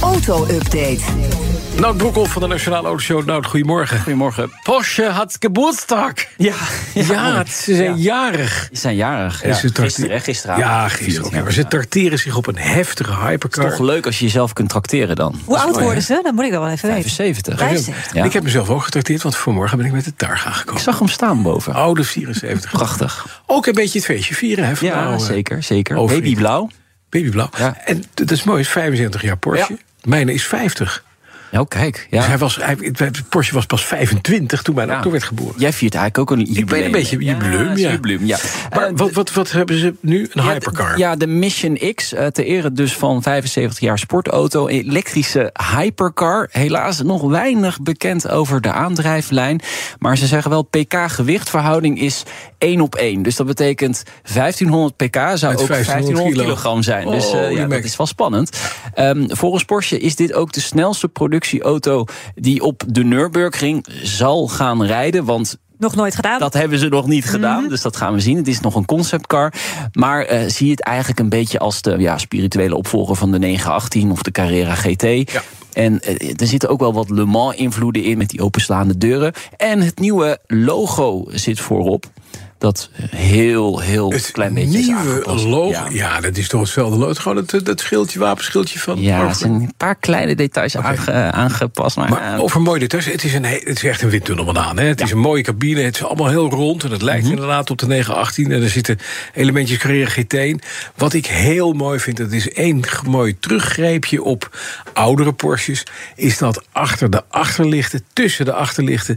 Auto-update. Nout Broekhoff van de Nationale Autoshow. Nout, goedemorgen. Goedemorgen. Porsche had Geburtstag. Ja, Ja, ze zijn jarig. Ze zijn jarig. Ja, ze gisteren, hè, gisteravond. Ja, gisteren ook. ja, Maar ze tarteren zich op een heftige hypercar. Toch leuk als je jezelf kunt trakteren dan. Hoe oud worden ze? Dat moet ik dan wel even weten. 75. 75. Ja. Ik heb mezelf ook getrakteerd, want vanmorgen ben ik met de Targa Ik gekomen. zag hem staan boven. Oude 74. Prachtig. Ook een beetje het feestje vieren, hè? Ja, vandaag, eh, zeker, zeker. overheid. Babyblauw. Babyblauw. Ja. En dat is mooi, is 75 jaar Porsche. Mijne is 50. Oh, kijk. Dus Ja. hij was, hij, Porsche was pas 25 toen mijn Ja. auto werd geboren. Jij viert eigenlijk ook een jubileum. ben een beetje jubileum, ja. ja. jubileum, ja. Maar Eh, wat, wat, wat hebben ze nu? Een hypercar. Ja, de Mission X, eh, ter ere dus van 75 jaar sportauto. Elektrische hypercar. Helaas nog weinig bekend over de aandrijflijn. Maar ze zeggen wel, pk-gewichtverhouding is 1 op 1. Dus dat betekent 1500 pk zou ook 1500 1500 kilo. kilogram zijn. dus Oh, eh, die ja, dat is wel spannend. Ehm, volgens Porsche is dit ook de snelste productieauto... die op de Nürburgring zal gaan rijden. Want Nog nooit gedaan. dat hebben ze nog niet gedaan, dus dat gaan we zien. Het is nog een conceptcar. Maar eh, zie het eigenlijk een beetje als de ja, spirituele opvolger van de 918 of de Carrera GT. En eh, er zitten ook wel wat Le Mans-invloeden in met die openslaande deuren. En het nieuwe logo zit voorop. Dat heel, heel Het klein beetje is aangepast. logo. Ja. Ja. dat is toch hetzelfde logo. Gewoon het, het schildje, wapenschildje van. Ja, er Porsche. zijn een paar kleine details aange- aangepast. Maar, Maar eh, over mooie details. Het is, een, he- het is echt een windtunnelbanaan. Hè? Het is een mooie cabine. Het is allemaal heel rond. En het lijkt Mhm. inderdaad op de 918. En er zitten elementjes Carrera GT in. Wat ik heel mooi vind, dat is één mooi teruggreepje op oudere Porsches. Is dat achter de achterlichten, tussen de achterlichten,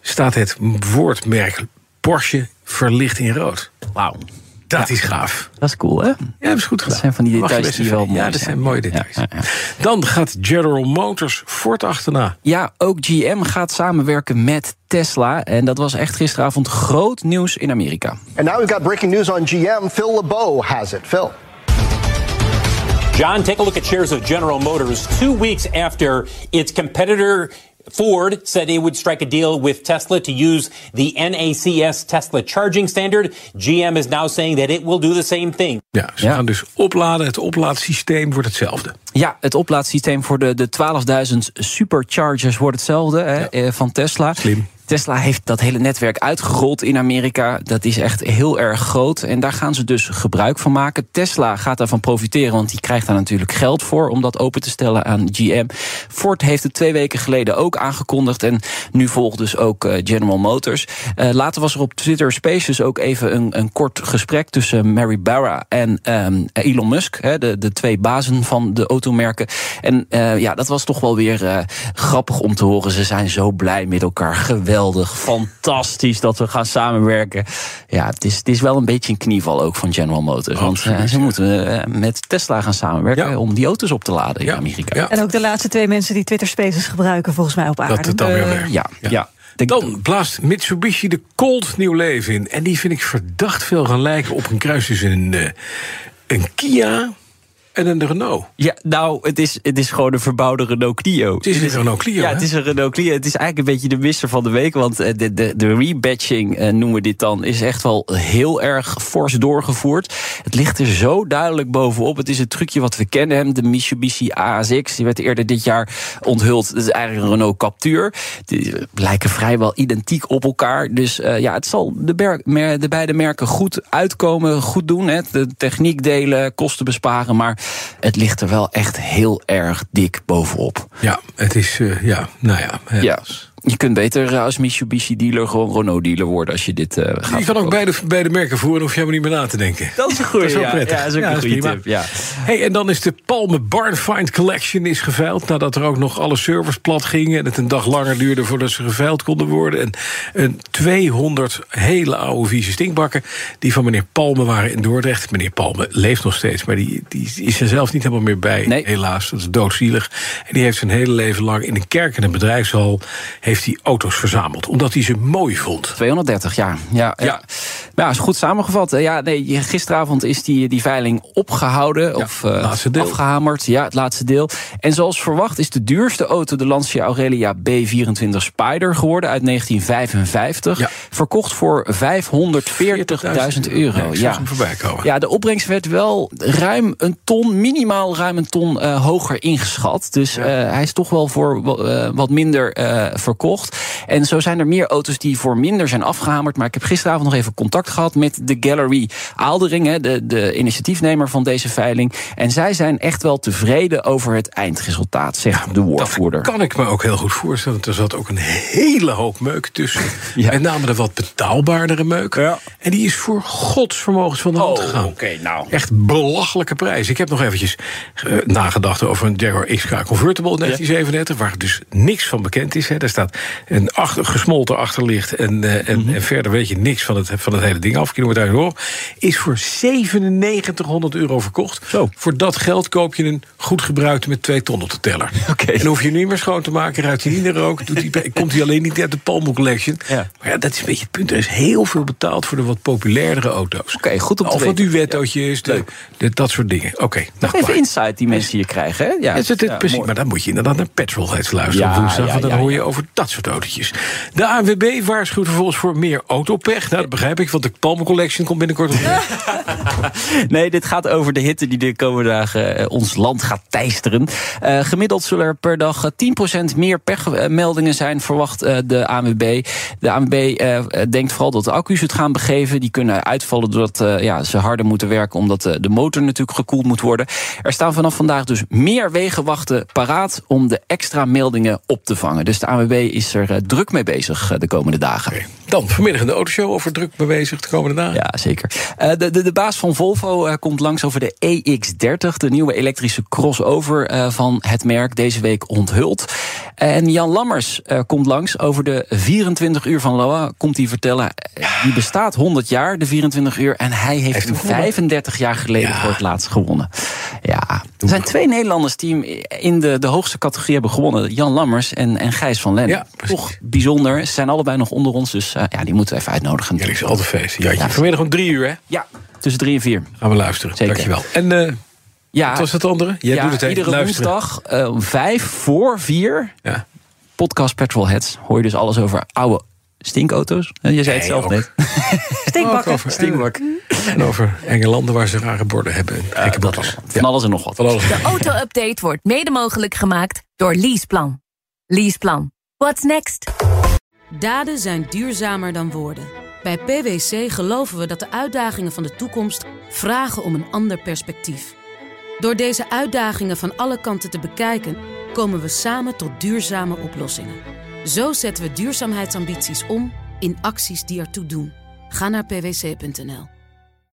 staat het woordmerk Porsche verlicht in rood. wauw, Dat is gaaf. dat is cool, hè? Ja, dat is goed gedaan. Dat zijn van die details die wel even- Ja, mooi dat zijn. zijn mooie details. ja, ja. Dan gaat General Motors Ford achterna. Ja, ook GM gaat samenwerken met Tesla. En dat was echt gisteravond groot nieuws in Amerika. And now we've got breaking news on GM. Phil LeBeau has it. Phil. John, take a look at shares of General Motors two weeks after its competitor Ford said it would strike a deal with Tesla to use the NACS Tesla charging standard. GM is now saying that it will do the same thing. Ja, ze Ja. gaan dus opladen. Het oplaadsysteem wordt hetzelfde. Ja, het oplaadsysteem voor de, de 12.000 superchargers wordt hetzelfde hè, eh, van Tesla. Slim. Tesla heeft dat hele netwerk uitgerold in Amerika. Dat is echt heel erg groot. En daar gaan ze dus gebruik van maken. Tesla gaat daarvan profiteren, want die krijgt daar natuurlijk geld voor om dat open te stellen aan GM. Ford heeft het twee weken geleden ook aangekondigd. En nu volgt dus ook eh, General Motors. Eh, later was er op Twitter Spaces ook even een, een kort gesprek tussen Mary Barra en ehm, Elon Musk. De, de twee bazen van de automerken. En eh, ja, dat was toch wel weer grappig om te horen. Ze zijn zo blij met elkaar. Geweldig, fantastisch dat we gaan samenwerken. Ja, het is, het is wel een beetje een knieval ook van General Motors. Want Absoluut, eh, ze ja. moeten eh, met Tesla gaan samenwerken Ja. om die auto's op te laden Ja, in Amerika. ja. En ook de laatste twee mensen die Twitter Spaces gebruiken, volgens mij op aarde. Dat het dan weer Eh, werkt. ja, ja. Dan blaast Mitsubishi de Colt nieuw leven in. En die vind ik verdacht veel gaan lijken op een kruis tussen een, een Kia en een Renault. Ja, nou, het is, het is gewoon een verbouwde Renault Clio. Het is een Renault Clio, Ja, hè? het is een Renault Clio. Het is eigenlijk een beetje de misser van de week. Want eh, de, de, de rebadging, eh, noemen we dit dan, is echt wel heel erg fors doorgevoerd. Het ligt er zo duidelijk bovenop. Het is een trucje wat we kennen. Hem, de Mitsubishi ASX, die werd eerder dit jaar onthuld. Dat is eigenlijk een Renault Captur. Die lijken vrijwel identiek op elkaar. Dus eh, ja, het zal de, mer- de beide merken goed uitkomen, goed doen. Hè. De techniek delen, kosten besparen. Maar het ligt er wel echt heel erg dik bovenop. Ja, het is, eh, ja, nou ja. Ja. helaas. Je kunt beter eh, als Mitsubishi-dealer gewoon Renault-dealer worden als je dit eh gaat Je kan ook beide, beide merken voeren, hoef je helemaal niet meer na te denken. Dat is een goede, Dat is ook ja. prettig. Ja, dat is ook Ja, een goede tip, ja. Hey, en dan is de Palme Barn Find Collection is geveild... nadat er ook nog alle servers plat gingen... en het een dag langer duurde voordat ze geveild konden worden. En een 200 hele oude vieze stinkbakken... die van meneer Palme waren in Dordrecht. Meneer Palme leeft nog steeds, maar die, die is er zelf niet helemaal meer bij. Nee. Helaas, dat is doodzielig. En die heeft zijn hele leven lang in een kerk en een bedrijfshal... heeft heeft hij auto's verzameld. Omdat hij ze mooi vond. 230, ja. Ja, ja. ja. ja is goed samengevat. Ja, nee, gisteravond is die, die veiling opgehouden. of uh, afgehamerd. Ja, het laatste deel. En zoals verwacht is de duurste auto de Lancia Aurelia B24 Spider geworden uit 1955. Ja. Verkocht voor 540.000 euro. Nee, ja. voorbij komen. ja, de opbrengst werd wel ruim een ton, minimaal ruim een ton uh, hoger ingeschat. Dus ja. uh, hij is toch wel voor wat minder verkocht. En zo zijn er meer auto's die voor minder zijn afgehamerd. Maar ik heb gisteravond nog even contact gehad met de Gallery Aaldering, de, de initiatiefnemer van deze veiling. En zij zijn echt wel tevreden over het eindresultaat, zegt ja, de woordvoerder. Dat kan ik me ook heel goed voorstellen. Er zat ook een hele hoop meuk tussen. ja. Met name de wat betaalbaardere meuk. Ja. En die is voor godsvermogens van de hand oh, gegaan. Okay, nou. Echt belachelijke prijs. Ik heb nog eventjes uh, nagedacht over een Jaguar XK Convertible 1937... waar dus niks van bekend is. Hè. Daar staat een achter, gesmolten achterlicht... En, uh, en, mm -hmm. en, verder weet je niks van het, van het hele ding af. Kilometer hoor. Is voor 9700 euro verkocht. Zo. Voor dat geld koop je een goed gebruikte met twee ton op de teller. Okay. En hoef je niet meer schoon te maken, ruikt hij niet naar rook... Doet komt hij alleen niet uit de Palmo Collection. Ja. Maar ja, dat is een beetje het punt. Er is heel veel betaald voor de wat populairdere auto's. Oké, okay, goed om te of weten. Of wat duettootjes, de, de, dat soort dingen. Oké. Okay, nog even insight die mensen hier krijgen. Hè? Ja, het, het, het, ja, precies. Maar dan moet je inderdaad naar Petrolheads luisteren. Ja, woensdag, ja, dan hoor je over soort autootjes. De ANWB waarschuwt vervolgens voor meer autopech. Nou, dat begrijp ik, want de Palme Collection komt binnenkort op. nee, dit gaat over de hitte die de komende dagen uh, ons land gaat teisteren. Uh, gemiddeld zullen er per dag 10% meer pechmeldingen zijn, verwacht de ANWB. De ANWB denkt vooral dat de accu's het gaan begeven. Die kunnen uitvallen doordat ja, ze harder moeten werken, omdat de motor natuurlijk gekoeld moet worden. Er staan vanaf vandaag dus meer wegenwachten paraat om de extra meldingen op te vangen. Dus de ANWB is er druk mee bezig de komende dagen. Okay. Dan vanmiddag in de autoshow over druk mee bezig de komende dagen. Ja, zeker. Uh, de, de, de baas van Volvo komt langs over de EX30, de nieuwe elektrische crossover van het merk, deze week onthuld. En Jan Lammers komt langs over de 24 uur van Loa. Komt hij vertellen, die bestaat 100 jaar, de 24 uur. En hij heeft, heeft 35 jaar geleden ja. voor het laatst gewonnen. Ja, er zijn twee Nederlanders die in de, de hoogste categorie hebben gewonnen. Jan Lammers en, en Gijs van Lenne. Ja, Toch bijzonder. Ze zijn allebei nog onder ons, dus uh, ja, die moeten we even uitnodigen. Ja, is altijd feest. Ja, ja, vanmiddag om drie uur, hè? Ja, tussen drie en vier. Gaan we luisteren. Zeker. Dankjewel. En uh, ja, wat was het andere? Jij ja, doet het iedere luisteren. woensdag uh, om vijf voor vier. Ja. Podcast Petrolheads. Hoor je dus alles over oude stinkauto's. Je zei het zelf ook. net. Stinkbakken. Over, Stinkbak. En over enge landen waar ze rare borden hebben. Uh, dat was, van alles en nog wat. Van alles. De auto-update wordt mede mogelijk gemaakt door Leaseplan. Leaseplan. What's next? Daden zijn duurzamer dan woorden. Bij PwC geloven we dat de uitdagingen van de toekomst vragen om een ander perspectief. Door deze uitdagingen van alle kanten te bekijken, komen we samen tot duurzame oplossingen. Zo zetten we duurzaamheidsambities om in acties die ertoe doen. Ga naar pwc.nl.